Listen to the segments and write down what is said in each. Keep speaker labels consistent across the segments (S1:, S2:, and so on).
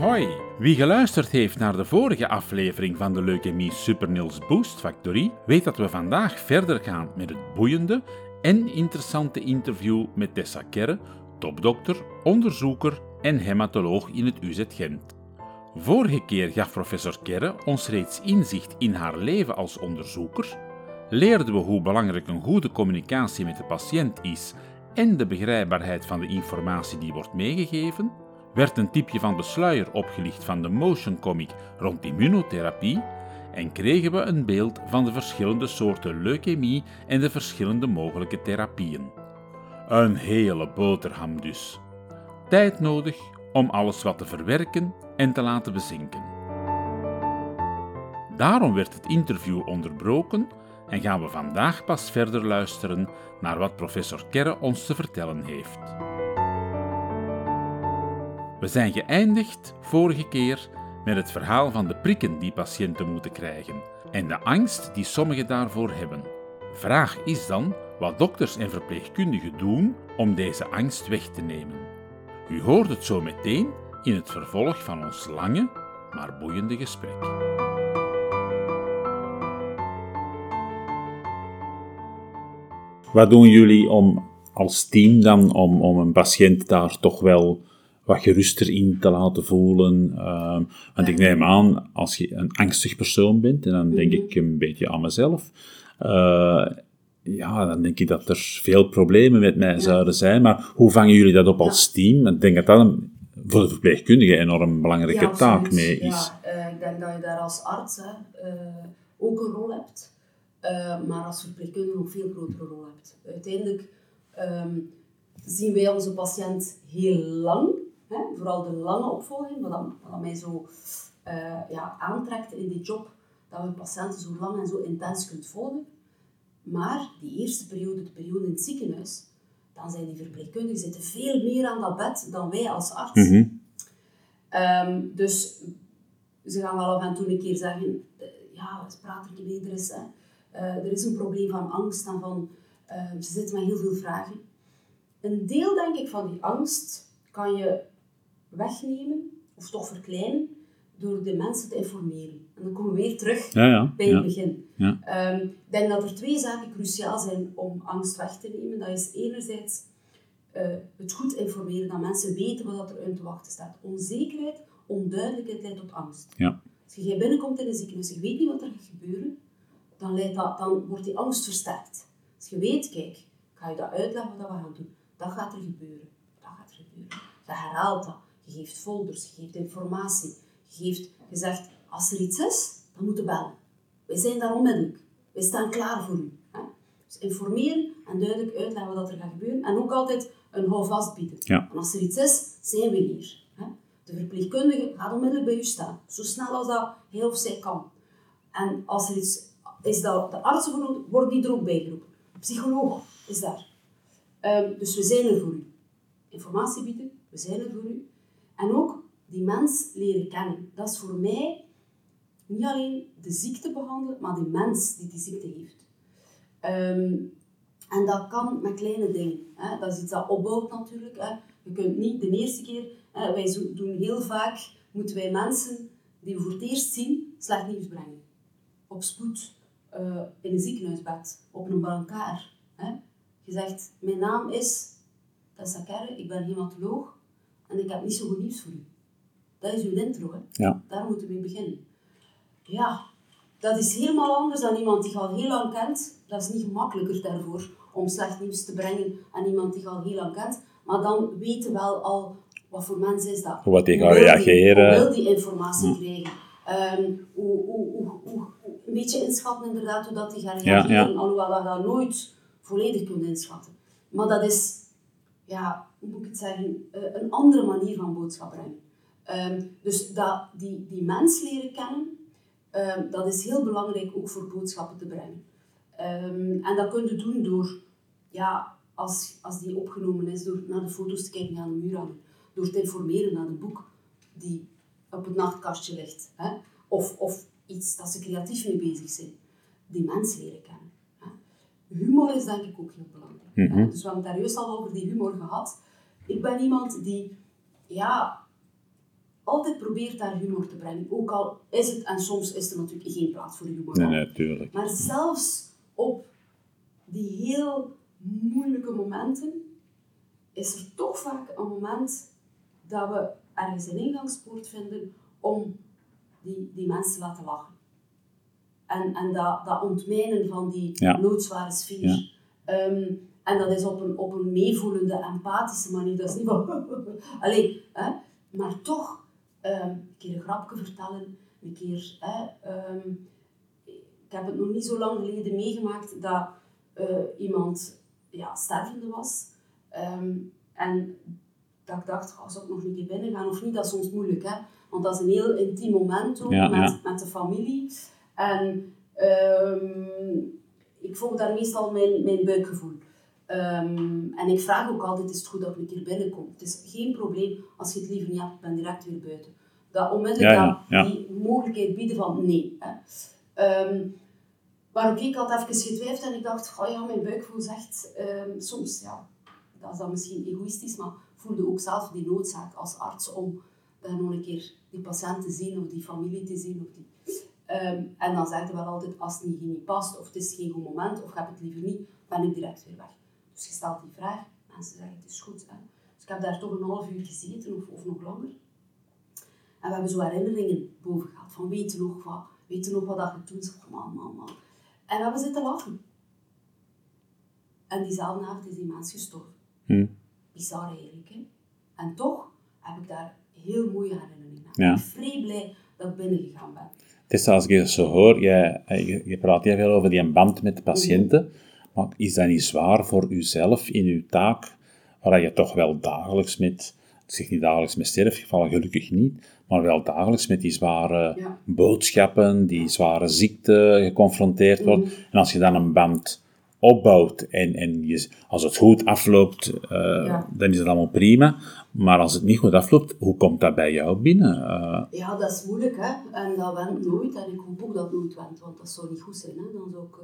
S1: Hoi, wie geluisterd heeft naar de vorige aflevering van de Leukemie Supernils Boost Factory, weet dat we vandaag verder gaan met het boeiende en interessante interview met Tessa Kerre, topdokter, onderzoeker en hematoloog in het UZ Gent. Vorige keer gaf professor Kerre ons reeds inzicht in haar leven als onderzoeker, leerden we hoe belangrijk een goede communicatie met de patiënt is en de begrijpbaarheid van de informatie die wordt meegegeven, werd een tipje van de sluier opgelicht van de motion comic rond immunotherapie en kregen we een beeld van de verschillende soorten leukemie en de verschillende mogelijke therapieën. Een hele boterham dus. Tijd nodig om alles wat te verwerken en te laten bezinken. Daarom werd het interview onderbroken en gaan we vandaag pas verder luisteren naar wat professor Kerre ons te vertellen heeft. We zijn geëindigd vorige keer met het verhaal van de prikken die patiënten moeten krijgen en de angst die sommigen daarvoor hebben. Vraag is dan wat dokters en verpleegkundigen doen om deze angst weg te nemen. U hoort het zo meteen in het vervolg van ons lange, maar boeiende gesprek. Wat doen jullie om als team dan om, om een patiënt daar toch wel wat geruster in te laten voelen. Uh, want ik neem aan, als je een angstig persoon bent, en dan denk ik een beetje aan mezelf, uh, ja, dan denk ik dat er veel problemen met mij zouden zijn. Maar hoe vangen jullie dat op als team? Ik denk dat dat een, voor de verpleegkundige een enorm belangrijke
S2: Ja,
S1: taak mee is.
S2: Ja, eh, ik denk dat je daar als arts hè, eh, ook een rol hebt, eh, maar als verpleegkundige een veel grotere rol hebt. Uiteindelijk ehm, zien wij onze patiënt heel lang, hè, vooral de lange opvolging, wat, mij zo eh, ja, aantrekt in die job, dat we patiënten zo lang en zo intens kunt volgen. Maar die eerste periode, de periode in het ziekenhuis, dan zijn die verpleegkundigen zitten veel meer aan dat bed dan wij als arts.
S1: Mhm.
S2: Ehm, dus ze gaan wel af en toe een keer zeggen, eh, ja, praat er mee, er is, hè, eh, er is een probleem van angst en van, ehm, ze zitten met heel veel vragen. Een deel, denk ik, van die angst kan je wegnemen, of toch verkleinen, door de mensen te informeren. En dan komen we weer terug
S1: Ja, ja.
S2: bij het
S1: ja.
S2: begin. Ehm, ik denk dat er twee zaken cruciaal zijn om angst weg te nemen. Dat is enerzijds eh, het goed informeren, dat mensen weten wat er hun te wachten staat. Onzekerheid, onduidelijkheid leidt tot angst.
S1: Ja.
S2: Als je binnenkomt in een ziekenhuis, je weet niet wat er gaat gebeuren, dan, leidt dat, dan wordt die angst versterkt. Als je weet, kijk, ik ga je dat uitleggen wat we gaan doen. Dat gaat er gebeuren. Dat gaat er gebeuren. Je herhaalt dat. Je geeft folders, je geeft informatie. Je, geeft, je zegt, als er iets is, dan moet je bellen. Wij zijn daar onmiddellijk. Wij staan klaar voor u. Hè? Dus informeren en duidelijk uitleggen wat er gaat gebeuren. En ook altijd een houvast bieden.
S1: Ja.
S2: En als er iets is, zijn we hier. Hè? De verpleegkundige gaat onmiddellijk bij u staan. Zo snel als dat hij of zij kan. En als er iets is dat de artsen worden, worden die er ook bij geroepen. Psycholoog is daar. Ehm, dus we zijn er voor u. Informatie bieden, we zijn er voor u. En ook die mens leren kennen. Dat is voor mij niet alleen de ziekte behandelen, maar de mens die die ziekte heeft. Ehm, en dat kan met kleine dingen. Hè. Dat is iets dat opbouwt natuurlijk. Hè. Je kunt niet de eerste keer, hè, wij doen heel vaak, moeten wij mensen die we voor het eerst zien, slecht nieuws brengen. Op spoed, eh, in een ziekenhuisbed, op een brancard. Je zegt, mijn naam is Tessa Kerre, ik ben hematoloog en ik heb niet zo goed nieuws voor u. Dat is uw intro, hè.
S1: Ja.
S2: Daar moeten we mee beginnen. Ja, dat is helemaal anders dan iemand die je al heel lang kent. Dat is niet gemakkelijker daarvoor om slecht nieuws te brengen aan iemand die je al heel lang kent. Maar dan weten we wel al wat voor mens is dat.
S1: Hoe wat die
S2: wil
S1: reageren.
S2: Hoe wil die informatie krijgen? Ehm, hoe, hoe, hoe, hoe, hoe- een beetje inschatten inderdaad hoe dat die gaat
S1: Ja,
S2: reageren.
S1: ja.
S2: Alhoewel dat je dat nooit volledig kunt inschatten. Maar dat is, ja, hoe moet ik het zeggen, eh, een andere manier van boodschap brengen. Ehm, dus dat, die, die mens leren kennen, ehm, dat is heel belangrijk ook voor boodschappen te brengen. Ehm, en dat kun je doen door, ja, als, als die opgenomen is, door naar de foto's te kijken aan de muur hangen. Door te informeren naar een boek die op het nachtkastje ligt. Hè? Of, of iets dat ze creatief mee bezig zijn. Die mens leren kennen. Hè? Humor is denk ik ook heel belangrijk.
S1: Mhm.
S2: Dus we hebben het daar juist al over die humor gehad. Ik ben iemand die, ja, altijd probeert daar humor te brengen. Ook al is het, en soms is er natuurlijk geen plaats voor humor.
S1: Nee, natuurlijk.
S2: Maar zelfs op die heel moeilijke momenten is er toch vaak een moment dat we ergens een ingangspoort vinden om die, die mensen te laten lachen. En, en dat, dat ontmijnen van die
S1: Ja.
S2: loodzware sfeer.
S1: Ja.
S2: Ehm, en dat is op een, op een meevoelende, empathische manier. Dat is niet van... Allee, hè? Maar toch ehm, een keer een grapje vertellen. Een keer... Hè, ehm, ik heb het nog niet zo lang geleden meegemaakt dat eh, iemand ja, stervende was. Ehm, en dat ik dacht, oh, zou ik nog een keer binnen gaan of niet? Dat is soms moeilijk, hè? Want dat is een heel intiem moment ook
S1: Ja,
S2: met,
S1: ja.
S2: met de familie. En ik volg daar meestal mijn, mijn buikgevoel. Ehm, en ik vraag ook altijd, is het goed dat ik een keer binnenkom? Het is geen probleem als je het liever niet hebt, ik ben direct weer buiten. Dat onmiddellijk
S1: Ja, ja,
S2: dat-
S1: ja.
S2: die mogelijkheid bieden van nee. Hè. Ehm, maar oké, ik had even getwijfeld en ik dacht, oh ja, mijn buikgevoel zegt ehm, soms, ja, dat is dan misschien egoïstisch, maar voelde ook zelf die noodzaak als arts om dan nog een keer die patiënt te zien of die familie te zien. Of die, en dan zeg je wel altijd, als het niet, niet past of het is geen goed moment of ik heb het liever niet, ben ik direct weer weg. Dus je stelt die vraag, mensen zeggen het is goed. Hè. Dus ik heb daar toch een half uur gezeten of, of nog langer. En we hebben zo herinneringen boven gehad, van weet je nog wat, weet je nog wat dat je toen zei, man, man, man. En we hebben zitten lachen. En diezelfde avond is die mens gestorven.
S1: Hm.
S2: Bizar eigenlijk, hè. En toch heb ik daar heel mooie herinneringen aan.
S1: Ja.
S2: Ik ben vrij blij dat ik binnengegaan ben.
S1: Het is als ik het zo hoor, jij, je, je praat heel veel over die band met de patiënten, maar is dat niet zwaar voor uzelf in uw taak, waar je toch wel dagelijks met, ik zeg niet dagelijks met sterfgevallen, gelukkig niet, maar wel dagelijks met die zware
S2: Ja.
S1: boodschappen, die zware ziekte geconfronteerd wordt.
S2: Mhm.
S1: En als je dan een band opbouwt en, en je, als het goed afloopt, eh,
S2: Ja.
S1: dan is het allemaal prima. Maar als het niet goed afloopt, hoe komt dat bij jou binnen? Eh,
S2: Ja, dat is moeilijk, hè. En dat went nooit. En ik hoop ook dat het nooit went, want dat zou niet goed zijn, hè. Dan zou ik...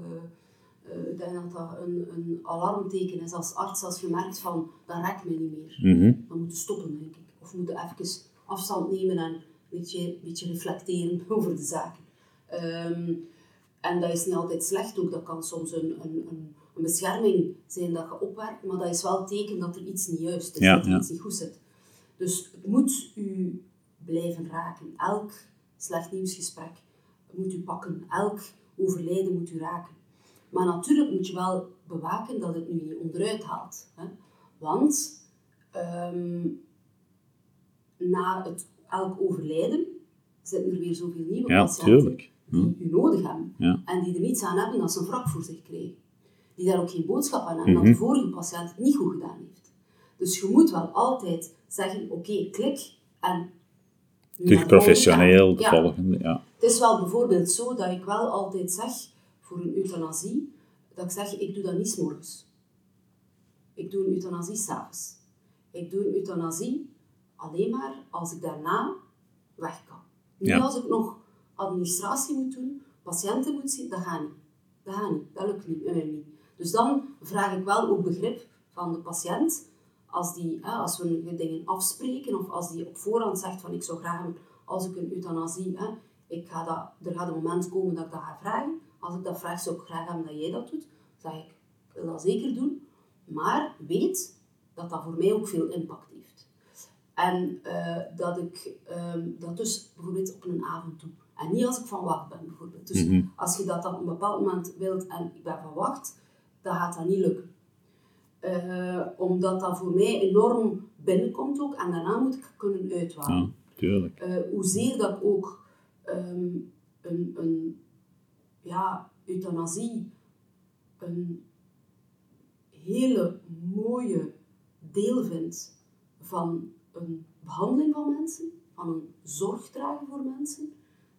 S2: ik denk dat dat een, een alarmteken is als arts, als je merkt van, dat raakt mij niet meer.
S1: mhm.
S2: Dan moeten we stoppen, denk ik. Of we moeten even afstand nemen en een beetje, een beetje reflecteren over de zaken. Ehm, en dat is niet altijd slecht ook. Dat kan soms een, een, een, een bescherming zijn dat je opwerkt, maar dat is wel een teken dat er iets niet juist is,
S1: Ja,
S2: dat er
S1: ja.
S2: iets niet goed zit. Dus het moet u blijven raken. Elk slecht nieuwsgesprek moet u pakken. Elk overlijden moet u raken. Maar natuurlijk moet je wel bewaken dat het nu niet onderuit haalt. Hè? Want ehm, na het, elk overlijden zitten er weer zoveel nieuwe
S1: Ja,
S2: patiënten
S1: tuurlijk.
S2: die u nodig hebben.
S1: Ja.
S2: En die er niets aan hebben dat ze een wrak voor zich krijgen. Die daar ook geen boodschap aan hebben
S1: Mhm.
S2: dat de vorige patiënt het niet goed gedaan heeft. Dus je moet wel altijd zeggen, oké, klik en...
S1: Terug professioneel, de volgende, ja.
S2: Het is wel bijvoorbeeld zo dat ik wel altijd zeg, voor een euthanasie, dat ik zeg, ik doe dat niet 's morgens. Ik doe een euthanasie s'avonds. Ik doe een euthanasie alleen maar als ik daarna weg kan. Niet
S1: Ja.
S2: als ik nog administratie moet doen, patiënten moet zien, dat gaat niet. Dat gaat niet, dat lukt niet, mij niet. Dus dan vraag ik wel ook begrip van de patiënt, als, die, hè, als we dingen afspreken of als die op voorhand zegt van ik zou graag, als ik een euthanasie, hè, ik ga dat, er gaat een moment komen dat ik dat ga vragen. Als ik dat vraag, zou ik graag hebben dat jij dat doet. Dan zeg ik, ik wil dat zeker doen, maar weet dat dat voor mij ook veel impact heeft. En eh, dat ik ehm, dat dus bijvoorbeeld op een avond doe. En niet als ik van wacht ben, bijvoorbeeld. Dus
S1: Mhm.
S2: als je dat dan op een bepaald moment wilt en ik ben van wacht, dan gaat dat niet lukken. Eh, omdat dat voor mij enorm binnenkomt ook en daarna moet ik kunnen uitwaren.
S1: ja, tuurlijk.
S2: Eh, hoezeer dat ik ook ehm, een, een ja, euthanasie een hele mooie deel vind van een behandeling van mensen, van een zorg dragen voor mensen,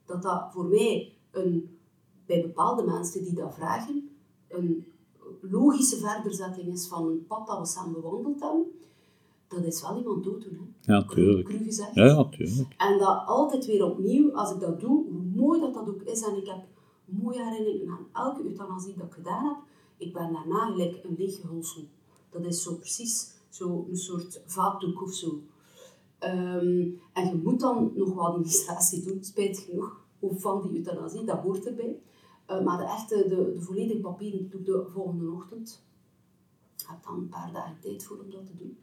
S2: dat dat voor mij een, bij bepaalde mensen die dat vragen, een logische verderzetting is van een pad dat we samen bewandeld hebben, dat is wel iemand dooddoen. Hè.
S1: Ja, tuurlijk.
S2: Cru gezegd.
S1: Ja, ja, tuurlijk.
S2: En dat altijd weer opnieuw, als ik dat doe, hoe mooi dat dat ook is, en ik heb mooie herinneringen aan elke euthanasie dat ik gedaan heb, ik ben daarna gelijk een leeg gehulsel. Dat is zo precies zo een soort vaatdoek of zo. Ehm, en je moet dan nog wat administratie doen, spijt genoeg, of van die euthanasie, dat hoort erbij. Uh, maar de echte, de, de volledige papieren doe ik de volgende ochtend. Ik heb dan een paar dagen tijd voor om dat te doen.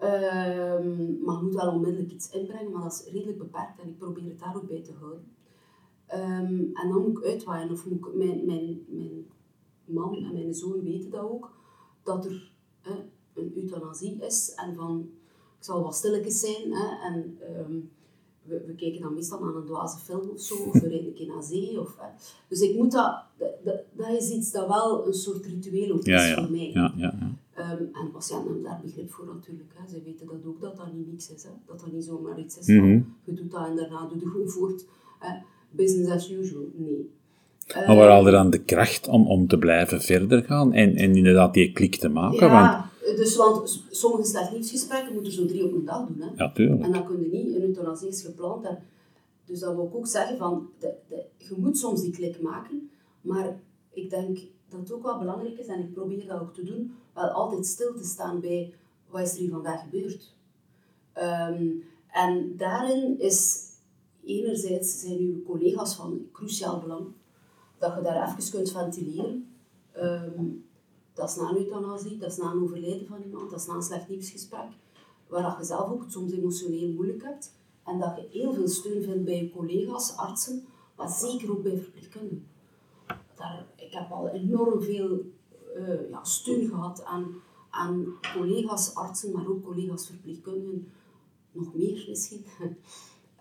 S2: Um, maar je moet wel onmiddellijk iets inbrengen, maar dat is redelijk beperkt en ik probeer het daar ook bij te houden. Um, en dan moet ik uitwaaien, of moet ik, mijn, mijn, mijn man en mijn zoon weten dat ook, dat er hè, een euthanasie is en van, ik zal wat stilletjes zijn hè, en um, we, we, kijken dan meestal naar een dwaze film of zo, of we rijden een keer naar zee. Of, hè. Dus ik moet dat, dat, dat is iets dat wel een soort ritueel ook is
S1: Ja,
S2: voor mij.
S1: Ja, ja, ja.
S2: Um, en patiënten hebben daar begrip voor natuurlijk. Hè. Zij weten dat ook, dat dat niet niks is. Hè. Dat dat niet zomaar iets is van, je doet dat en daarna doe je gewoon voort. Hè. Business as usual, nee.
S1: Maar waar haal je dan de kracht om, om te blijven verder gaan en, en inderdaad die klik te maken? Want,
S2: Ja, dus want sommige moeten zo drie op een dag doen. Hè.
S1: ja, tuurlijk.
S2: En dan kun je niet, een euthanasie is gepland. En dus dat wil ik ook zeggen, van, de, de, je moet soms die klik maken, maar ik denk dat het ook wel belangrijk is, en ik probeer dat ook te doen, wel altijd stil te staan bij wat is er hier vandaag gebeurd. Ehm, en daarin is enerzijds zijn uw collega's van cruciaal belang, dat je daar even kunt ventileren. Ehm, dat is na een euthanasie, dat is na een overlijden van iemand, dat is na een slecht nieuwsgesprek, waar je zelf ook soms emotioneel moeilijk hebt. En dat je heel veel steun vindt bij je collega's, artsen, maar zeker ook bij verpleegkundigen. Daar, ik heb al enorm veel eh, ja, steun gehad aan, aan collega's, artsen, maar ook collega's verpleegkundigen, nog meer misschien.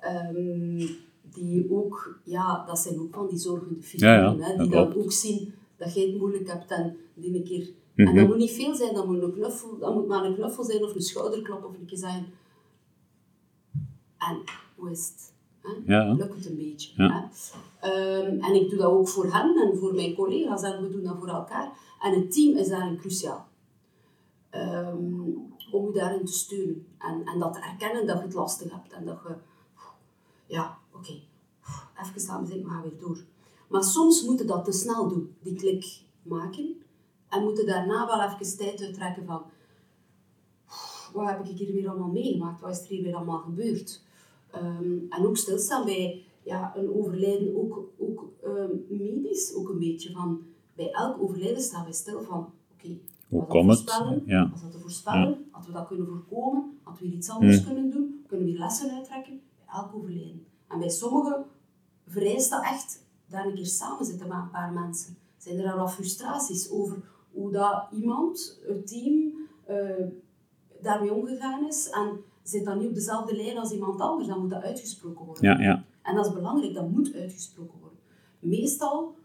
S2: Ehm, die ook, ja, dat zijn ook van die zorgende figuren,
S1: Ja, ja,
S2: hè, die dan ook zien dat jij het moeilijk hebt en die een keer...
S1: Mhm.
S2: En dat moet niet veel zijn, dat moet, een knuffel, dat moet maar een knuffel zijn of een schouderklop of een keer zeggen... En hoe is het? Hè?
S1: Ja.
S2: Lukt het een beetje?
S1: Ja.
S2: Hè? Ehm, en ik doe dat ook voor hen en voor mijn collega's en we doen dat voor elkaar. En het team is daarin cruciaal. Ehm, om je daarin te steunen. En, en dat te erkennen dat je het lastig hebt. En dat je... Ja, oké. Even zitten, we gaan weer door. Maar soms moet je dat te snel doen. Die klik maken. En moet je daarna wel even tijd uittrekken van... Wat heb ik hier weer allemaal meegemaakt? Wat is er hier weer allemaal gebeurd? Ehm, en ook stilstaan bij ja, een overlijden, ook, ook ehm, medisch, ook een beetje van... Bij elk overlijden staan wij stil van... Oké,
S1: Hoe
S2: dat
S1: komt het?
S2: voorspellen?
S1: Ja.
S2: Was dat te voorspellen? Hadden we dat kunnen voorkomen? Hadden we iets anders kunnen doen? Kunnen we hier lessen uittrekken? Overlijden. En bij sommigen vereist dat echt daar een keer samen zitten met een paar mensen. Zijn er wat frustraties over hoe dat iemand, het team, eh, daarmee omgegaan is en zit dan niet op dezelfde lijn als iemand anders, dan moet dat uitgesproken worden.
S1: Ja, ja.
S2: En dat is belangrijk, dat moet uitgesproken worden. Meestal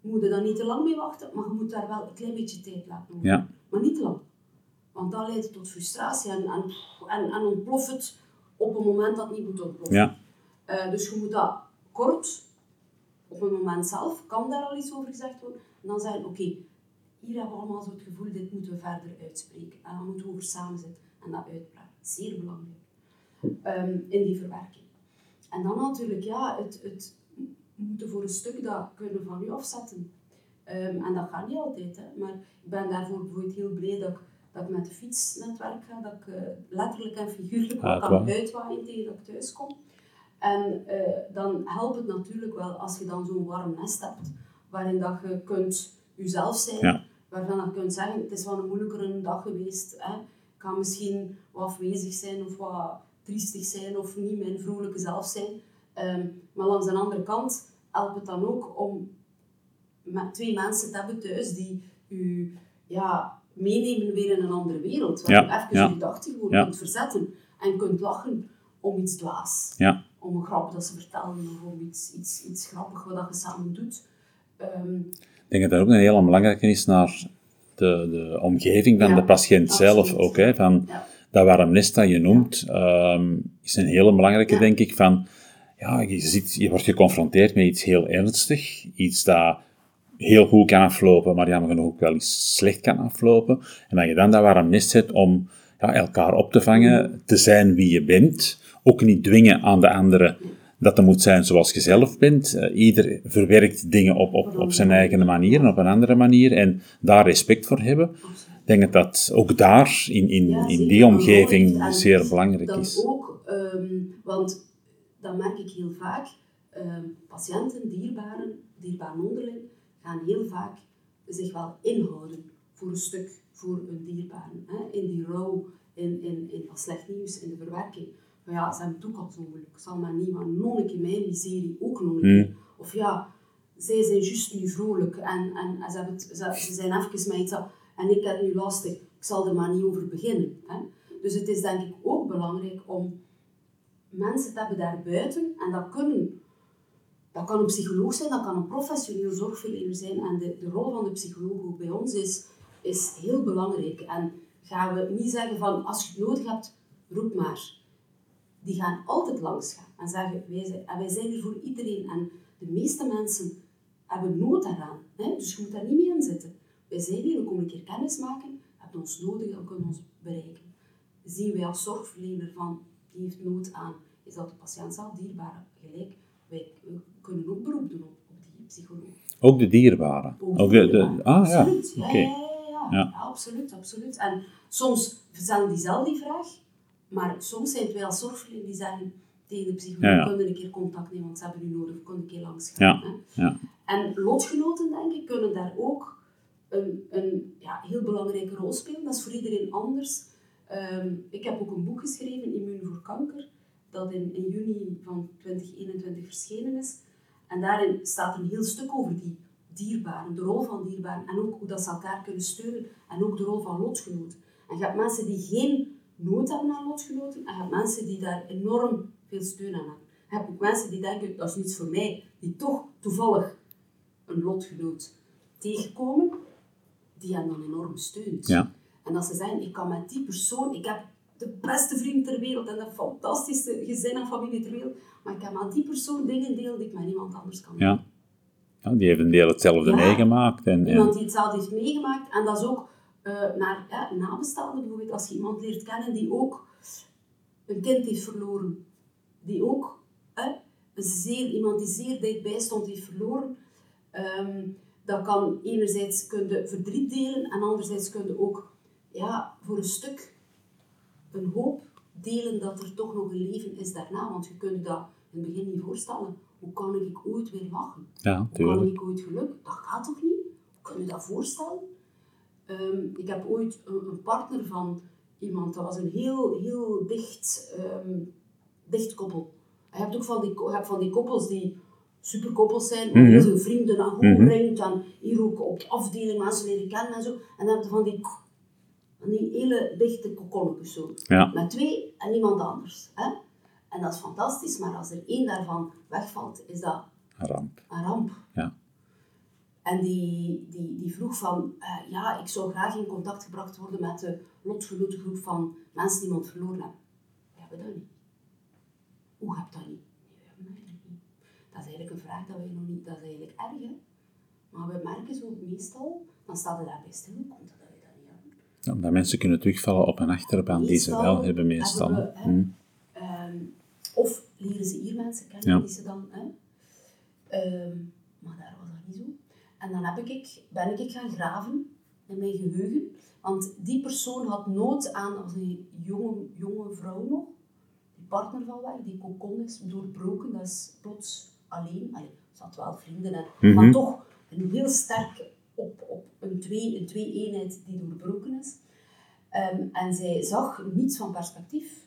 S2: moet je daar niet te lang mee wachten, maar je moet daar wel een klein beetje tijd laten worden.
S1: Ja.
S2: Maar niet te lang. Want dan leidt tot frustratie en, en, en, en ontploft het op een moment dat het niet moet ontploffen.
S1: Ja.
S2: Eh, dus je moet dat kort, op een moment zelf, kan daar al iets over gezegd worden. En dan zeggen, oké, hier hebben we allemaal zo het gevoel, dit moeten we verder uitspreken. En dan moeten we over samen zitten en dat uitpraten. Zeer belangrijk. Ehm, in die verwerking. En dan natuurlijk, ja, het, het moeten voor een stuk dat kunnen van je afzetten. Ehm, en dat gaat niet altijd, hè. maar ik ben daarvoor bijvoorbeeld heel blij dat ik, dat ik met de fiets naar het werk ga, dat ik eh, letterlijk en figuurlijk
S1: Ah,
S2: kan
S1: waar.
S2: uitwaaien tegen dat ik thuis kom. En eh, dan helpt het natuurlijk wel als je dan zo'n warm nest hebt, waarin dat je kunt jezelf zijn,
S1: Ja.
S2: waarvan je kunt zeggen, het is wel een moeilijkere dag geweest, hè. ik kan misschien wat afwezig zijn of wat triestig zijn of niet mijn vrolijke zelf zijn. Ehm, maar langs de andere kant helpt het dan ook om met twee mensen te hebben thuis die u ja, meenemen weer in een andere wereld. Waar
S1: Ja,
S2: je even je
S1: Ja.
S2: kunt verzetten en kunt lachen om iets dwaas.
S1: Ja.
S2: Om een grap dat ze vertellen of om iets, iets, iets grappigs wat je samen doet. Ehm,
S1: Ik denk dat dat ook een hele belangrijke is naar de, de omgeving van de patiënt zelf
S2: absoluut.
S1: ook. Hè, van. Dat warm nest dat je noemt, ehm, is een hele belangrijke,
S2: Ja.
S1: denk ik, van... Ja, je, ziet, je wordt geconfronteerd met iets heel ernstig, iets dat heel goed kan aflopen, maar jammer genoeg ook wel eens slecht kan aflopen. En dat je dan dat warm nest zet om ja, elkaar op te vangen, te zijn wie je bent, ook niet dwingen aan de anderen dat er moet zijn zoals je zelf bent. Eh, ieder verwerkt dingen op, op, op zijn eigen manier en op een andere manier en daar respect voor hebben. Ik denk dat dat ook daar, in, in,
S2: Ja,
S1: in die omgeving.
S2: En
S1: zeer belangrijk
S2: dan
S1: is.
S2: ook, ehm, want dat merk ik heel vaak, ehm, patiënten, dierbaren, dierbaren onderling, gaan heel vaak zich wel inhouden voor een stuk, voor een dierbaren. Hè? In die rouw, in, in, in slecht nieuws, in de verwerking. Maar ja, ze hebben het ook al zo moeilijk. Ik zal maar niet, maar nog een keer mijn miserie ook nog een keer. Of ja, zij zijn juist nu vrolijk en, en, en ze, hebben het, ze, ze zijn even met iets en ik heb nu lastig. Ik zal er maar niet over beginnen. Hè? Dus het is denk ik ook belangrijk om mensen te hebben daarbuiten, en dat, kunnen, dat kan een psycholoog zijn, dat kan een professioneel zorgverlener zijn, en de, de rol van de psycholoog ook bij ons is, is heel belangrijk. En gaan we niet zeggen van, als je het nodig hebt, roep maar. Die gaan altijd langs gaan en zeggen, wij zijn, en wij zijn er voor iedereen. En de meeste mensen hebben nood daaraan. Hè? Dus je moet daar niet mee in zitten. Wij zijn hier, we komen een keer kennis maken, hebben ons nodig, dan kunnen we ons bereiken. Zien wij als zorgverlener van, die heeft nood aan, is dat de patiënt zelf dierbaar gelijk. Wij kunnen ook beroep doen op, op die psycholoog.
S1: Ook de dierbaren.
S2: Ook
S1: Ook de, ah ja,
S2: absoluut. Ja, ja, ja, ja.
S1: Ja.
S2: Ja, absoluut, absoluut. En soms stellen die zelf die vraag, maar soms zijn het wij als zorgverlener die zeggen tegen de psycholoog, kunnen een keer contact nemen, want ze hebben u nodig, kunnen een keer langs gaan.
S1: Ja.
S2: En lotgenoten, denk ik, kunnen daar ook een, een ja, heel belangrijke rol spelen. Dat is voor iedereen anders. Ehm, ik heb ook een boek geschreven, Immuun voor Kanker, dat in, in juni van 2021 verschenen is. En daarin staat een heel stuk over die dierbaren, de rol van dierbaren en ook hoe dat ze elkaar kunnen steunen en ook de rol van lotgenoten. En je hebt mensen die geen nood hebben aan lotgenoten en je hebt mensen die daar enorm veel steun aan hebben. Je hebt ook mensen die denken, dat is niets voor mij, die toch toevallig een lotgenoot tegenkomen, die hen dan enorm steunt.
S1: Ja.
S2: En dat ze zeggen, ik kan met die persoon, ik heb de beste vriend ter wereld en een fantastische gezin en familie ter wereld, maar ik kan met die persoon dingen delen die ik met niemand anders kan delen.
S1: Ja. ja. Die heeft een deel hetzelfde
S2: Ja.
S1: meegemaakt. En,
S2: Iemand
S1: en,
S2: die hetzelfde heeft meegemaakt. En dat is ook eh, naar ja, nabestaanden bijvoorbeeld. Als je iemand leert kennen die ook een kind heeft verloren. Die ook een zeer, iemand die zeer dichtbij stond heeft verloren. Ehm, dat kan enerzijds kun je verdriet delen en anderzijds kun je ook ja, voor een stuk een hoop delen dat er toch nog een leven is daarna. Want je kunt je dat in het begin niet voorstellen. Hoe kan ik ooit weer lachen?
S1: ja,
S2: Hoe kan ik ooit geluk? Dat gaat toch niet? Hoe kun je dat voorstellen? Ehm, ik heb ooit een, een partner van iemand, dat was een heel, heel dicht, ehm, dicht koppel. Je hebt ook van die, hebt van die koppels die superkoppels zijn, heel veel vrienden aan goed brengt en hier ook op de afdeling mensen leren kennen en zo. En dan heb je van die, die hele dichte kokonnetjes zo.
S1: Ja.
S2: Met twee en niemand anders. Hè? En dat is fantastisch, maar als er één daarvan wegvalt, is dat
S1: Een ramp.
S2: een ramp.
S1: Ja.
S2: En die, die, die vroeg van, eh, ja, ik zou graag in contact gebracht worden met de lotgenotengroep van mensen die iemand verloren hebben. We hebben dat niet. Hoe heb je dat niet? Nee, we hebben dat niet. Dat is eigenlijk een vraag dat wij nog niet, dat is eigenlijk erg, hè. Maar we merken zo meestal, dan staat er daarbij stil, komt dat wij dat niet hebben?
S1: Ja, omdat mensen kunnen terugvallen op een achterbaan die ze wel hebben meestal.
S2: hebben we, hè,
S1: Hm.
S2: Ehm, of leren ze hier mensen kennen
S1: Ja.
S2: die ze dan... Hè? Ehm, maar daar was dat niet zo. En dan heb ik, ben ik gaan graven in mijn geheugen. Want die persoon had nood aan, als een jonge, jonge vrouw nog, die partner van weg, die kokon is doorbroken, dat is plots alleen. Allee, ze had wel vrienden, hè,
S1: Mhm.
S2: maar toch een heel sterk op, op een twee, een twee eenheid die doorbroken is. Ehm, en zij zag niets van perspectief.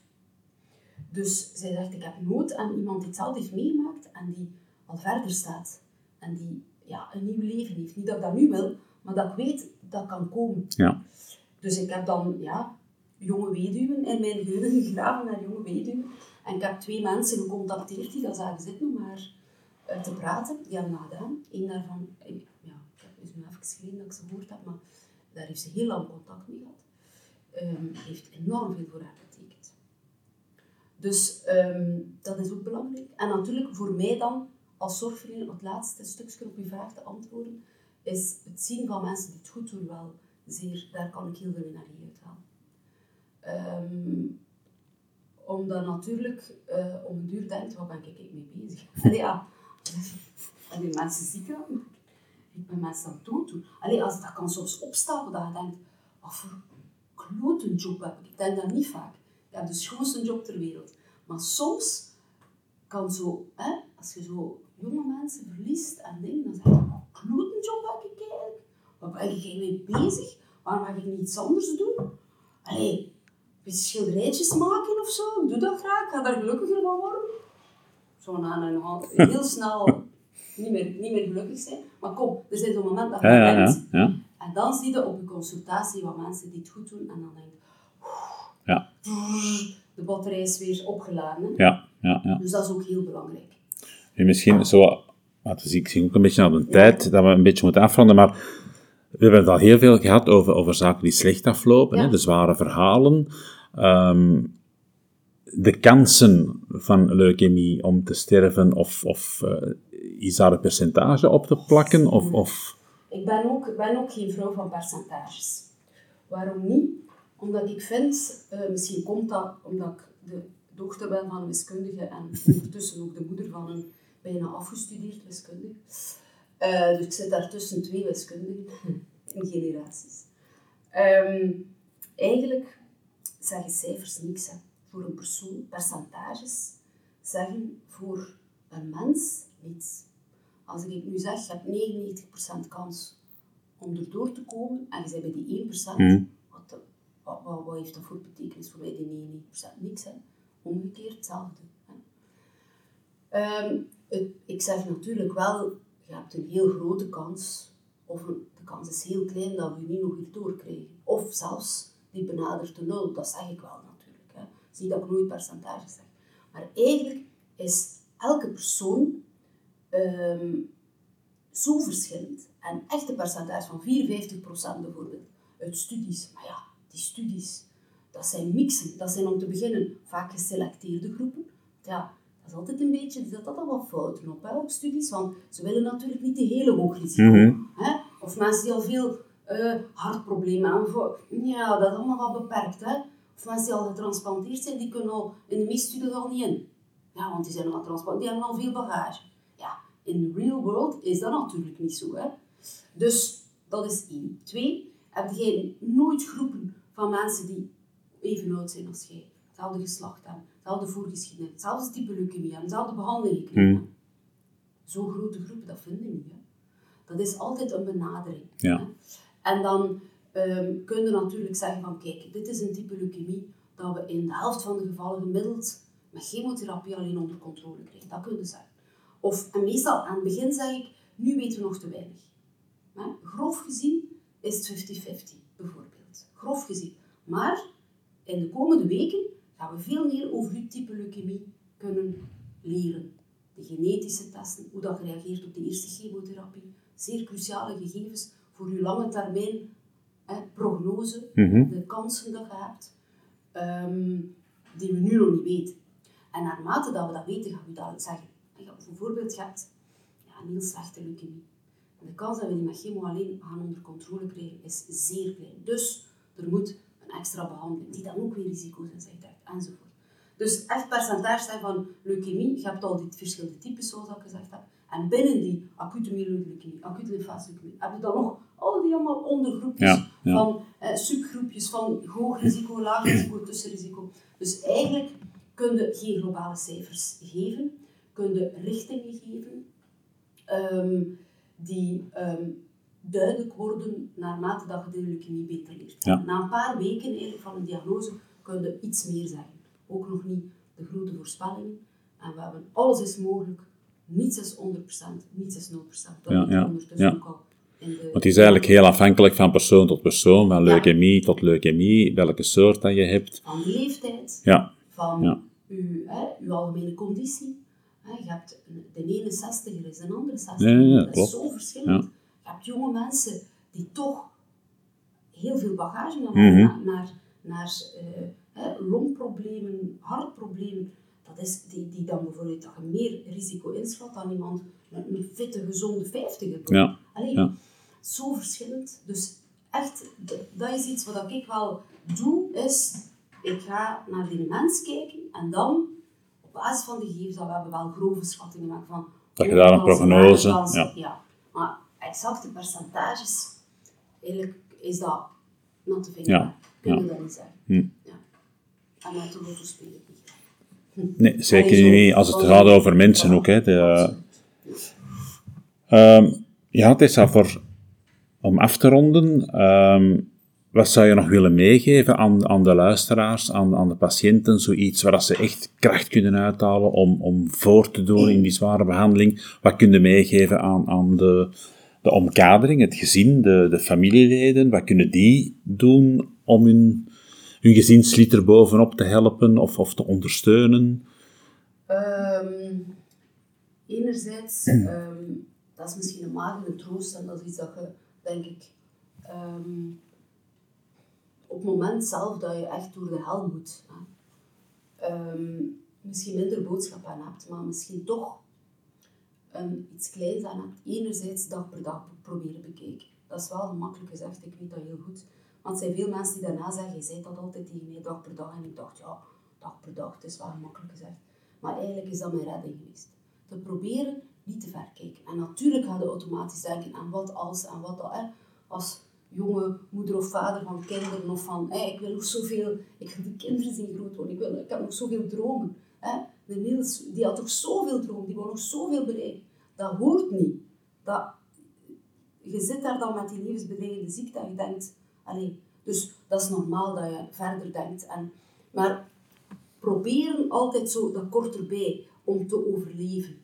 S2: Dus zij dacht, ik heb nood aan iemand die hetzelfde heeft meegemaakt en die al verder staat. En die ja, een nieuw leven heeft. Niet dat ik dat nu wil, maar dat ik weet dat kan komen.
S1: Ja.
S2: Dus ik heb dan ja, jonge weduwen in mijn geheugen gegraven naar jonge weduwen. En ik heb twee mensen gecontacteerd die dat zagen zitten om maar eh, te praten. Die hebben dat gedaan. Eén daarvan, ik, geleden dat ik ze gehoord heb, maar daar heeft ze heel lang contact mee gehad, ehm, heeft enorm veel voor haar betekend. Dus ehm, dat is ook belangrijk. En natuurlijk voor mij dan, als zorgverlener, het laatste stukje op uw vraag te antwoorden, is het zien van mensen die het goed doen wel zeer, daar kan ik heel veel energie uithalen. Um, omdat natuurlijk, uh, om een duur denkt, waar ben ik mee bezig? Allee, ja, die mensen ziek. Ben mensen dood doen. Allee, als dat kan soms opstapelen, dat je denkt, wat voor klote job heb ik? Ik denk dat niet vaak. Ik heb de schoonste job ter wereld. Maar soms kan zo, hè, als je zo jonge mensen verliest en dingen, dan zeg je, wat klote job heb ik eigenlijk? Waar ben ik mee bezig? Waarom mag ik niet iets anders doen? Allee, beetje schilderijtjes maken of zo. Doe dat graag. Ga daar gelukkiger van worden. Zo na een hand heel snel niet meer, niet meer gelukkig zijn. Maar kom, er zijn zo'n moment dat je ja, bent. Ja, ja, En dan zie je op je consultatie wat mensen die het goed doen. En dan denk je, ja. de batterij is weer opgeladen.
S1: Ja, ja, ja.
S2: Dus dat is ook heel belangrijk.
S1: En misschien zo, dus ik zie ook een beetje naar de tijd dat we een beetje moeten afronden, maar we hebben het al heel veel gehad over, over zaken die slecht aflopen, hè, de zware verhalen. Um, de kansen van leukemie om te sterven, of, of uh, is daar een percentage op te plakken? Of, of...
S2: Ik ben ook, ben ook geen vrouw van percentages. Waarom niet? Omdat ik vind, uh, misschien komt dat omdat ik de dochter ben van een wiskundige en ondertussen ook de moeder van een bijna afgestudeerd wiskundige. Uh, dus ik zit daar tussen twee wiskundigen in generaties. Um, eigenlijk zeggen cijfers niks. Hè. Voor een persoon, percentages zeggen voor een mens niets. Als ik nu zeg, je hebt 99% kans om erdoor te komen en je bent bij die 1%, hmm. wat, wat, wat, heeft dat voor betekenis voor mij, die 99%? Niks. Hè. Omgekeerd hetzelfde. Hè. Um, het, ik zeg natuurlijk wel, je hebt een heel grote kans, of de kans is heel klein dat we niet nog iets doorkrijgen. Of zelfs die benadert de nul, dat zeg ik wel natuurlijk. Hè. Zie dat ik nooit percentage zeg. Maar eigenlijk is elke persoon um, zo verschillend. En echt een percentage van 54% bijvoorbeeld uit studies. Maar ja, die studies, dat zijn mixen. Dat zijn om te beginnen vaak geselecteerde groepen. Ja, dat is altijd een beetje, zit altijd wat fouten op, hè, op studies. Want ze willen natuurlijk niet de hele hoog risico. Mm hè? Of mensen die al veel uh, hartproblemen hebben. Ja, dat is allemaal wat beperkt. Hè? Of mensen die al getransplanteerd zijn, die kunnen al in de meeste studies al niet in. Ja, want die zijn al transplanteerd, die hebben al veel bagage. In de real world is dat natuurlijk niet zo. Hè? Dus dat is één. Twee, heb jij nooit groepen van mensen die even oud zijn als jij, hetzelfde geslacht hebben, hetzelfde voorgeschiedenis, hetzelfde type leukemie hebben, hetzelfde behandeling gekregen mm. Zo'n grote groepen, dat vinden we niet. Hè? Dat is altijd een benadering. Ja. Hè? En dan um, kun je natuurlijk zeggen van kijk, dit is een type leukemie dat we in de helft van de gevallen gemiddeld met chemotherapie alleen onder controle krijgen. Dat kun je zeggen. Of, en meestal aan het begin zeg ik, nu weten we nog te weinig. Maar, grof gezien is het 50-50 bijvoorbeeld. Grof gezien. Maar in de komende weken gaan we veel meer over uw type leukemie kunnen leren. De genetische testen, hoe dat reageert op de eerste chemotherapie. Zeer cruciale gegevens voor uw lange termijn hè, prognose, mhm. de kansen dat je hebt, um, die we nu nog niet weten. En naarmate dat we dat weten, gaan we dat zeggen. Bijvoorbeeld, je hebt ja, een heel slechte leukemie. En de kans dat we die met chemo alleen gaan onder controle krijgen, is zeer klein. Dus er moet een extra behandeling, die dan ook weer risico's in zich trekt, enzovoort. Dus echt percentage zijn van leukemie, je hebt al die verschillende types, zoals ik gezegd heb. En binnen die acute myeloïde acute lymfatieleukemie, heb je dan nog al die allemaal ondergroepjes van eh, subgroepjes van hoog risico, laag risico, tussenrisico. Dus eigenlijk kun je geen globale cijfers geven, kun je richtingen geven um, die um, duidelijk worden naarmate dat je de leukemie beter leert. Na een paar weken eigenlijk van een diagnose kun je iets meer zeggen. Ook nog niet de grote voorspellingen. En we hebben alles is mogelijk, niets is 100%, niets is 0%. Dat ja, ja, ondertussen ook al
S1: want het is eigenlijk heel afhankelijk van persoon tot persoon, van leukemie tot leukemie, welke soort dat je hebt.
S2: Van leeftijd, ja. van. Uw, hè, uw algemene conditie. Je hebt de ene 60 is een andere 60. Ja, dat is zo verschillend. Je hebt jonge mensen die toch heel veel bagage naar,
S1: Mhm.
S2: naar, naar, naar eh, hè, longproblemen, hartproblemen. Dat is die, die dan bijvoorbeeld dat je meer risico inschat dan iemand met een fitte, gezonde 50
S1: Ja,
S2: Allee,
S1: ja.
S2: zo verschillend. Dus echt, dat is iets wat ik wel doe, is ik ga naar die mens kijken en dan, op basis van de gegevens, dat we hebben wel grove schattingen maken van...
S1: Dat je daar een prognose, ja.
S2: ja. Maar exacte percentages, eigenlijk is dat not te vinden.
S1: Ja,
S2: Kun je
S1: ja.
S2: dat niet zeggen.
S1: Hm.
S2: Ja. En met de lotto speel ik niet.
S1: Nee, zeker niet. Als het gaat over mensen ook. Hè, de, Ehm, ja, het is voor, om af te ronden. ehm, wat zou je nog willen meegeven aan, aan de luisteraars, aan, aan de patiënten? Zoiets waar ze echt kracht kunnen uithalen om, om voor te doen in die zware behandeling. Wat kun je meegeven aan, aan de, de omkadering, het gezin, de, de familieleden? Wat kunnen die doen om hun, hun gezinslid er bovenop te helpen of, of te ondersteunen?
S2: Ehm, enerzijds, ehm, dat is misschien een magere troost en dat is iets dat je, denk ik, ehm, op het moment zelf dat je echt door de hel moet, ehm, misschien minder boodschap aan hebt, maar misschien toch een, iets kleins aan hebt. Enerzijds dag per dag proberen bekijken. Dat is wel gemakkelijk gezegd, ik weet dat heel goed. Want er zijn veel mensen die daarna zeggen, je zei dat altijd tegen mij dag per dag. En ik dacht, ja, dag per dag, het is wel gemakkelijk gezegd. Maar eigenlijk is dat mijn redding geweest. Te proberen niet te ver kijken. En natuurlijk ga je automatisch denken aan wat als en wat dat. Hè. Jonge moeder of vader van kinderen of van, ik wil nog zoveel, ik wil de kinderen zien groot worden, ik, wil, ik heb nog zoveel dromen. Hè. De Niels, die had toch zoveel dromen, die wou nog zoveel bereiken. Dat hoort niet. Dat, je zit daar dan met die levensbedreigende ziekte en je denkt, allee, dus dat is normaal dat je verder denkt. En, maar proberen altijd zo dat kort erbij om te overleven.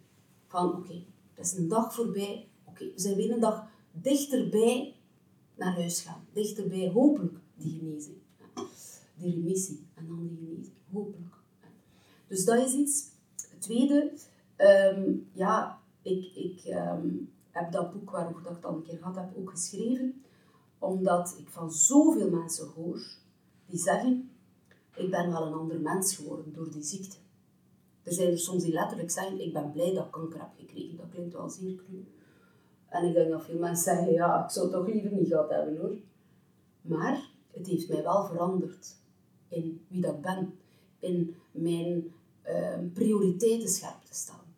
S2: Van oké, het is een dag voorbij, oké, we zijn weer een dag dichterbij naar huis gaan. Dichterbij, hopelijk, die genezing. Die remissie en dan die genezing, hopelijk. Dus dat is iets. Tweede, ehm, ja, ik, ik ehm, heb dat boek waarover ik het al een keer gehad heb ook geschreven, omdat ik van zoveel mensen hoor die zeggen, ik ben wel een ander mens geworden door die ziekte. Er zijn er soms die letterlijk zeggen, ik ben blij dat ik kanker heb gekregen. Dat klinkt wel zeer cru. En ik denk dat veel mensen zeggen, ja, ik zou het toch liever niet gehad hebben hoor. Maar het heeft mij wel veranderd in wie dat ik ben. In mijn eh, prioriteiten scherp te stellen.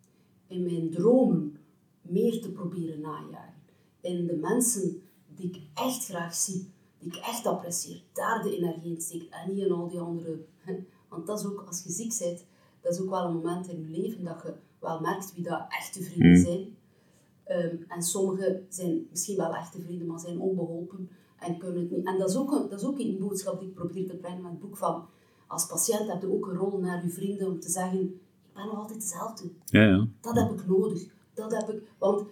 S2: In mijn dromen meer te proberen najagen. In de mensen die ik echt graag zie, die ik echt apprecieer, daar de energie in steek en niet in al die andere. Want dat is ook, als je ziek bent, dat is ook wel een moment in je leven dat je wel merkt wie dat echte vrienden
S1: Mm.
S2: zijn. Ehm, en sommigen zijn misschien wel echte vrienden, maar zijn onbeholpen en kunnen het niet. En dat is ook een, dat is ook een boodschap die ik probeer te brengen met het boek van als patiënt heb je ook een rol naar je vrienden om te zeggen ik ben nog altijd dezelfde.
S1: Ja, ja.
S2: Dat heb ik nodig. Dat heb ik, want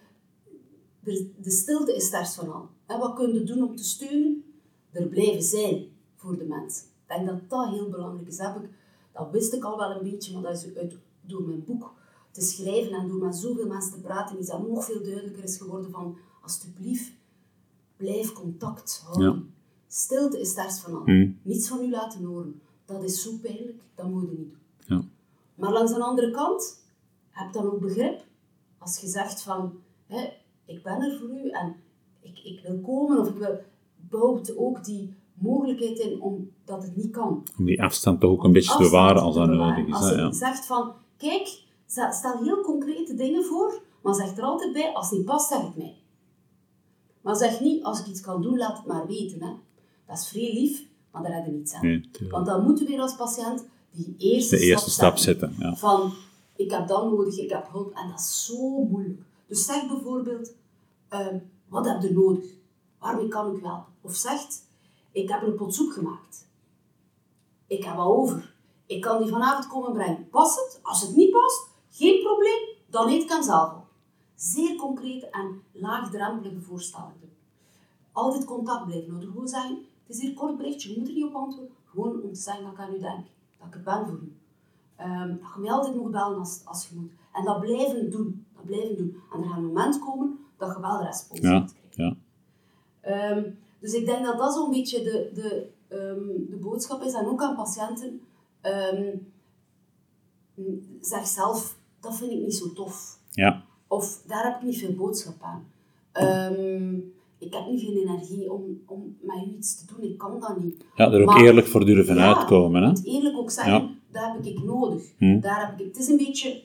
S2: de, de stilte is sterk van al. En wat kun je doen om te steunen? Er blijven zijn voor de mensen. Ik denk dat dat heel belangrijk is. Dat, heb ik, dat wist ik al wel een beetje, maar dat is uit, door mijn boek te schrijven en door met zoveel mensen te praten, is dat nog veel duidelijker is geworden van, alsjeblieft, blijf contact houden.
S1: Ja.
S2: Stilte is sterk van al.
S1: Mm.
S2: Niets van u laten horen. Dat is zo pijnlijk, dat moet je niet doen.
S1: Ja.
S2: Maar langs de andere kant, heb dan ook begrip. Als je zegt van, hè, ik ben er voor u en ik, ik wil komen of ik wil, bouwt ook die mogelijkheid in omdat het niet kan.
S1: Om die afstand toch ook een beetje te bewaren als dat nodig is.
S2: Als je
S1: ja.
S2: zegt van, kijk, stel heel concrete dingen voor, maar zeg er altijd bij, als het niet past, zeg het mij. Maar zeg niet, als ik iets kan doen, laat het maar weten. Hè. Dat is vrij lief, maar daar heb je niets aan.
S1: Nee, tuurlijk.
S2: Want dan moeten we weer als patiënt die eerste,
S1: De eerste stap
S2: zetten.
S1: zetten. Ja.
S2: Van, ik heb dat nodig, ik heb hulp. En dat is zo moeilijk. Dus zeg bijvoorbeeld, ehm, wat heb je nodig? Waarmee kan ik helpen? Of zegt, ik heb een pot soep gemaakt. Ik heb wat over. Ik kan die vanavond komen brengen. Past het? Als het niet past, geen probleem. Dan eet ik hem zelf op. Zeer concrete en laagdrempelige voorstellen doen. Altijd contact blijven houden. Gewoon zeggen, het is hier een kort berichtje, je moet er niet op antwoorden. Gewoon om te zeggen dat ik aan u denk. Dat ik er ben voor u. Ehm, dat je mij altijd mag bellen als, als je moet. En dat blijven doen. Dat blijven doen. En er gaat een moment komen dat je wel de respons
S1: Ja,
S2: krijgen.
S1: ja.
S2: Ehm, Dus ik denk dat dat zo'n beetje de, de, ehm, de boodschap is. En ook aan patiënten. Um, zeg zelf, dat vind ik niet zo tof.
S1: Ja.
S2: Of daar heb ik niet veel boodschap aan. Um, ik heb niet veel energie om, om met u iets te doen, ik kan dat niet.
S1: Ja, er ook eerlijk voor durven ja, uitkomen. Hè?
S2: eerlijk ook zeggen, ja. dat heb ik nodig. Hm. Daar heb ik, het is een beetje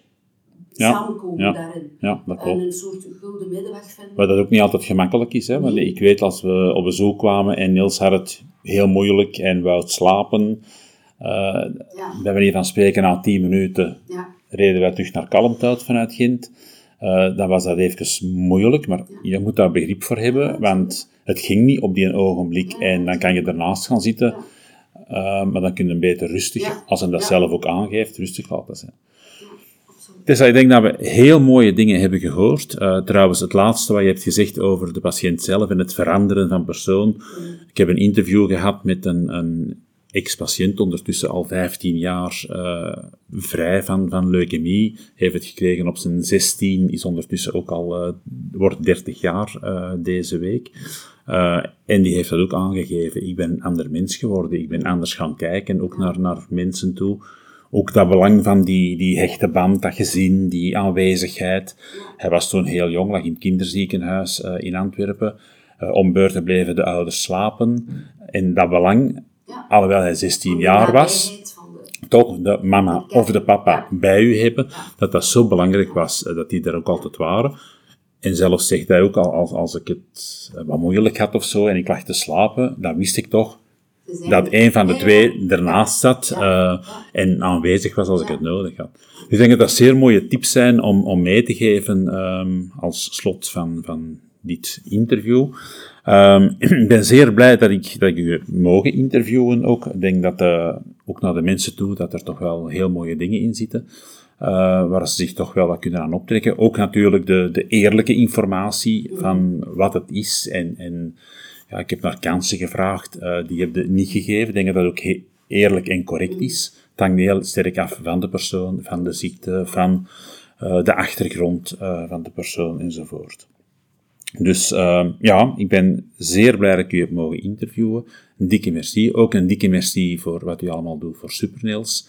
S2: ja. samenkomen
S1: ja.
S2: daarin.
S1: Ja, dat klopt.
S2: En een soort gulden middenweg vinden.
S1: Wat dat ook niet altijd gemakkelijk is. Hè? Want ik weet als we op bezoek kwamen en Niels had het heel moeilijk en wou slapen. Uh, ja. Bij manier van spreken, na tien minuten reden wij terug naar kalmte vanuit Gent. Uh, dan was dat even moeilijk, maar je moet daar begrip voor hebben, want het ging niet op die ogenblik en dan kan je ernaast gaan zitten, uh, maar dan kun je beter rustig, als hij dat zelf ook aangeeft, rustig laten zijn. Dus ik denk dat we heel mooie dingen hebben gehoord. Uh, trouwens, het laatste wat je hebt gezegd over de patiënt zelf en het veranderen van persoon. Ik heb een interview gehad met een, een ex-patiënt, ondertussen al 15 jaar uh, vrij van, van leukemie. Heeft het gekregen op zijn 16, is ondertussen ook al, uh, wordt 30 jaar uh, deze week. en die heeft dat ook aangegeven. Ik ben een ander mens geworden. Ik ben anders gaan kijken, ook naar, naar mensen toe. Ook dat belang van die, die hechte band, dat gezin, die aanwezigheid. Hij was toen heel jong, lag in het kinderziekenhuis in Antwerpen. om beurten bleven de ouders slapen. En dat belang ja. Alhoewel hij 16 jaar was, toch de mama of de papa bij u hebben, dat dat zo belangrijk was, eh, dat die er ook altijd waren. En zelfs zegt hij ook, al, als, als ik het eh, wat moeilijk had of zo en ik lag te slapen, dan wist ik toch dat een van de twee ernaast zat uh, en aanwezig was als ik het nodig had. Dus ik denk dat dat zeer mooie tips zijn om, om mee te geven um, als slot van, van dit interview. Um, ik ben zeer blij dat ik, dat ik u mogen interviewen ook. Ik denk dat, uh, ook naar de mensen toe, dat er toch wel heel mooie dingen in zitten. Uh, waar ze zich toch wel wat kunnen aan optrekken. Ook natuurlijk de, de eerlijke informatie van wat het is. En, en ja, ik heb naar kansen gevraagd, uh, die heb je niet gegeven. Ik denk dat dat ook eerlijk en correct is. Het hangt heel sterk af van de persoon, van de ziekte, van de achtergrond van de persoon enzovoort. Dus uh, ja, ik ben zeer blij dat ik u heb mogen interviewen. Een dikke merci. Ook een dikke merci voor wat u allemaal doet voor Supernails.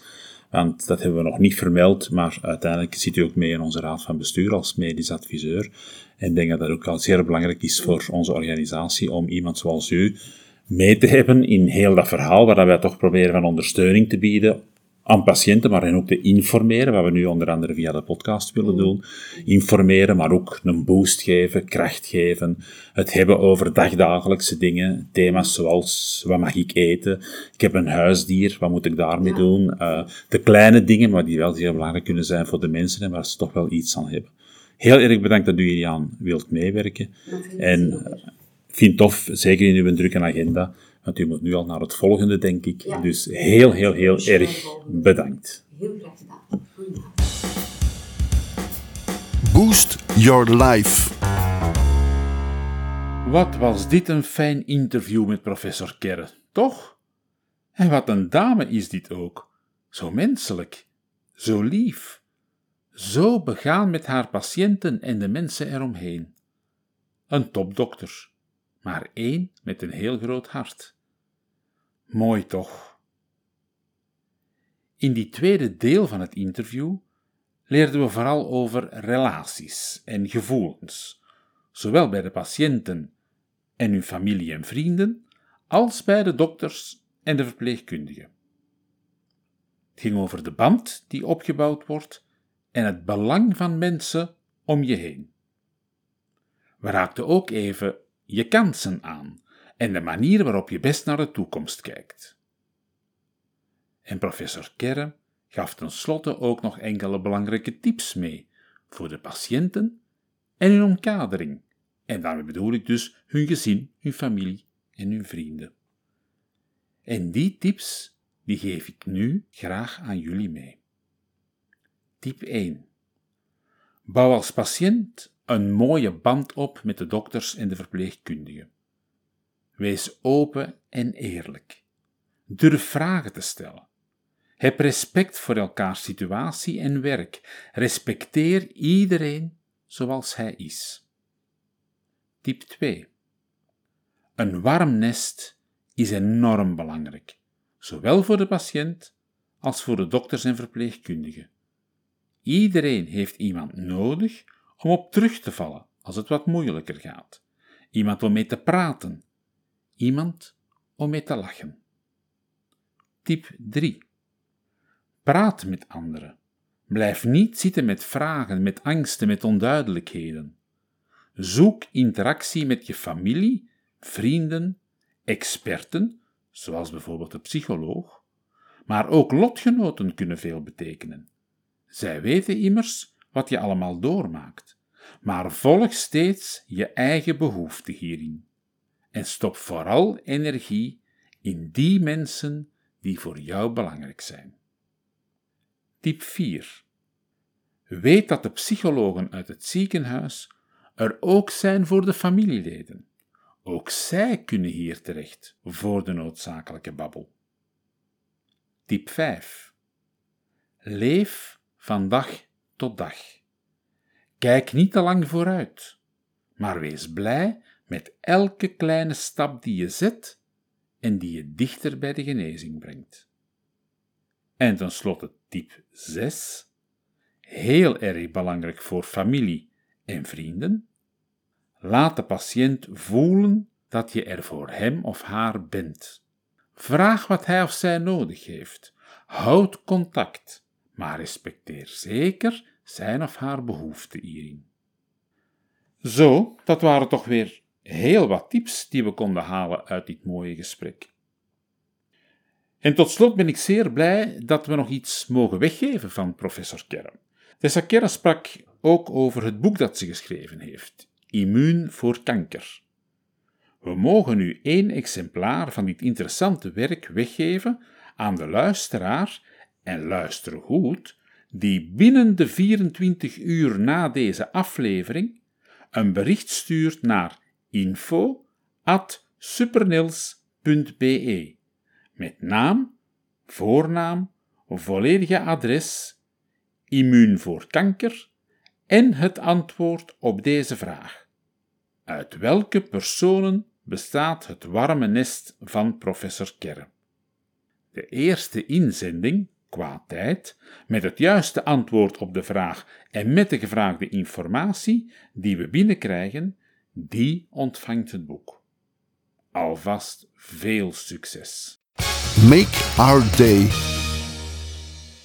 S1: Want dat hebben we nog niet vermeld, maar uiteindelijk zit u ook mee in onze raad van bestuur als medisch adviseur. En ik denk dat dat ook al zeer belangrijk is voor onze organisatie om iemand zoals u mee te hebben in heel dat verhaal, waar wij toch proberen van ondersteuning te bieden aan patiënten, maar hen ook te informeren, wat we nu onder andere via de podcast willen doen. Informeren, maar ook een boost geven, kracht geven. Het hebben over dagdagelijkse dingen, thema's zoals, wat mag ik eten? Ik heb een huisdier, wat moet ik daarmee doen? Uh, de kleine dingen, maar die wel zeer belangrijk kunnen zijn voor de mensen en waar ze toch wel iets aan hebben. Heel erg bedankt dat u hier aan wilt meewerken. En ik vind het tof, zeker in uw drukke agenda, want u moet nu al naar het volgende, denk ik. Dus heel, heel, heel erg bedankt.
S2: Heel graag gedaan.
S3: Boost Your Life.
S1: Wat was dit een fijn interview met professor Kerre, toch? En wat een dame is dit ook. Zo menselijk, zo lief, zo begaan met haar patiënten en de mensen eromheen. Een topdokter maar één met een heel groot hart. Mooi toch? In die tweede deel van het interview leerden we vooral over relaties en gevoelens, zowel bij de patiënten en hun familie en vrienden, als bij de dokters en de verpleegkundigen. Het ging over de band die opgebouwd wordt en het belang van mensen om je heen. We raakten ook even je kansen aan en de manier waarop je best naar de toekomst kijkt. En professor Kerre gaf tenslotte ook nog enkele belangrijke tips mee voor de patiënten en hun omkadering. En daarmee bedoel ik dus hun gezin, hun familie en hun vrienden. En die tips die geef ik nu graag aan jullie mee. Tip 1. Bouw als patiënt een mooie band op met de dokters en de verpleegkundigen. Wees open en eerlijk. Durf vragen te stellen. Heb respect voor elkaars situatie en werk. Respecteer iedereen zoals hij is. Tip 2. Een warm nest is enorm belangrijk, zowel voor de patiënt als voor de dokters en verpleegkundigen. Iedereen heeft iemand nodig om op terug te vallen als het wat moeilijker gaat. Iemand om mee te praten. Iemand om mee te lachen. Tip 3. Praat met anderen. Blijf niet zitten met vragen, met angsten, met onduidelijkheden. Zoek interactie met je familie, vrienden, experten, zoals bijvoorbeeld de psycholoog, maar ook lotgenoten kunnen veel betekenen. Zij weten immers wat je allemaal doormaakt, maar volg steeds je eigen behoefte hierin. En stop vooral energie in die mensen die voor jou belangrijk zijn. Tip 4. Weet dat de psychologen uit het ziekenhuis er ook zijn voor de familieleden. Ook zij kunnen hier terecht voor de noodzakelijke babbel. Tip 5. Leef van dag tot dag. Kijk niet te lang vooruit, maar wees blij met elke kleine stap die je zet en die je dichter bij de genezing brengt. En tenslotte tip 6. Heel erg belangrijk voor familie en vrienden. Laat de patiënt voelen dat je er voor hem of haar bent. Vraag wat hij of zij nodig heeft. Houd contact, maar respecteer zeker zijn of haar behoeften hierin. Zo, dat waren toch weer heel wat tips die we konden halen uit dit mooie gesprek. En tot slot ben ik zeer blij dat we nog iets mogen weggeven van professor Kerr. Tessa Kerr sprak ook over het boek dat ze geschreven heeft, Immuun voor kanker. We mogen nu één exemplaar van dit interessante werk weggeven aan de luisteraar, en luister goed, die binnen de 24 uur na deze aflevering een bericht stuurt naar info.supernils.be met naam, voornaam, volledige adres, immuun voor kanker en het antwoord op deze vraag. Uit welke personen bestaat het warme nest van professor Kerr? De eerste inzending, qua tijd, met het juiste antwoord op de vraag en met de gevraagde informatie die we binnenkrijgen, die ontvangt het boek. Alvast veel succes.
S3: Make our day.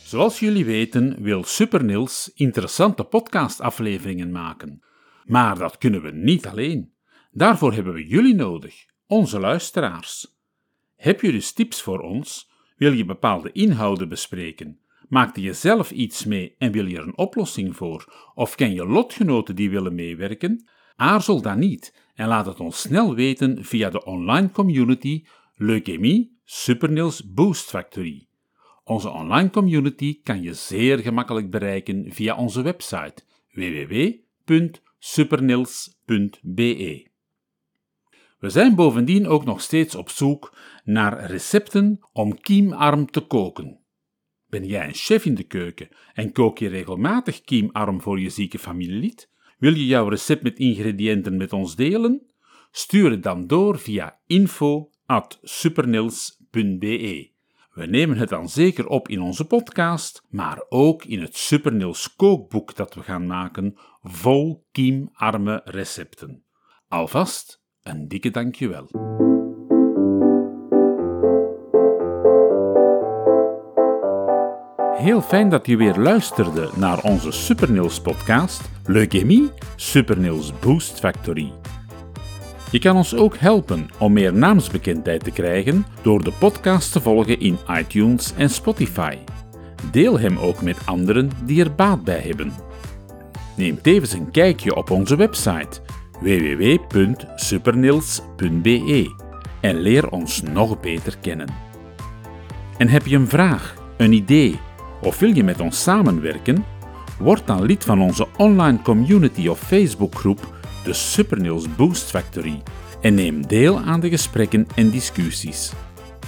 S1: Zoals jullie weten wil Super Niels interessante podcastafleveringen maken. Maar dat kunnen we niet alleen. Daarvoor hebben we jullie nodig, onze luisteraars. Heb je dus tips voor ons? Wil je bepaalde inhouden bespreken? Maakte je zelf iets mee en wil je er een oplossing voor? Of ken je lotgenoten die willen meewerken? Aarzel dan niet en laat het ons snel weten via de online community Leukemie Supernils Boost Factory. Onze online community kan je zeer gemakkelijk bereiken via onze website www.supernils.be. We zijn bovendien ook nog steeds op zoek naar recepten om kiemarm te koken. Ben jij een chef in de keuken en kook je regelmatig kiemarm voor je zieke familielid? Wil je jouw recept met ingrediënten met ons delen? Stuur het dan door via info.supernils.be. We nemen het dan zeker op in onze podcast, maar ook in het Supernils kookboek dat we gaan maken, vol kiemarme recepten. Alvast een dikke dankjewel. Heel fijn dat je weer luisterde naar onze Supernils podcast Leukemie Supernils Boost Factory. Je kan ons ook helpen om meer naamsbekendheid te krijgen door de podcast te volgen in iTunes en Spotify. Deel hem ook met anderen die er baat bij hebben. Neem tevens een kijkje op onze website www.supernils.be en leer ons nog beter kennen. En heb je een vraag, een idee of wil je met ons samenwerken? Word dan lid van onze online community of Facebookgroep de Supernils Boost Factory en neem deel aan de gesprekken en discussies.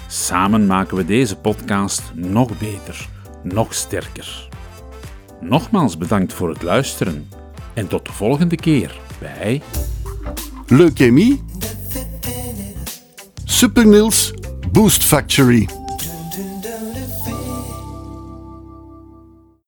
S1: Samen maken we deze podcast nog beter, nog sterker. Nogmaals bedankt voor het luisteren en tot de volgende keer bij
S3: Leukemie Super Niels Boost Factory.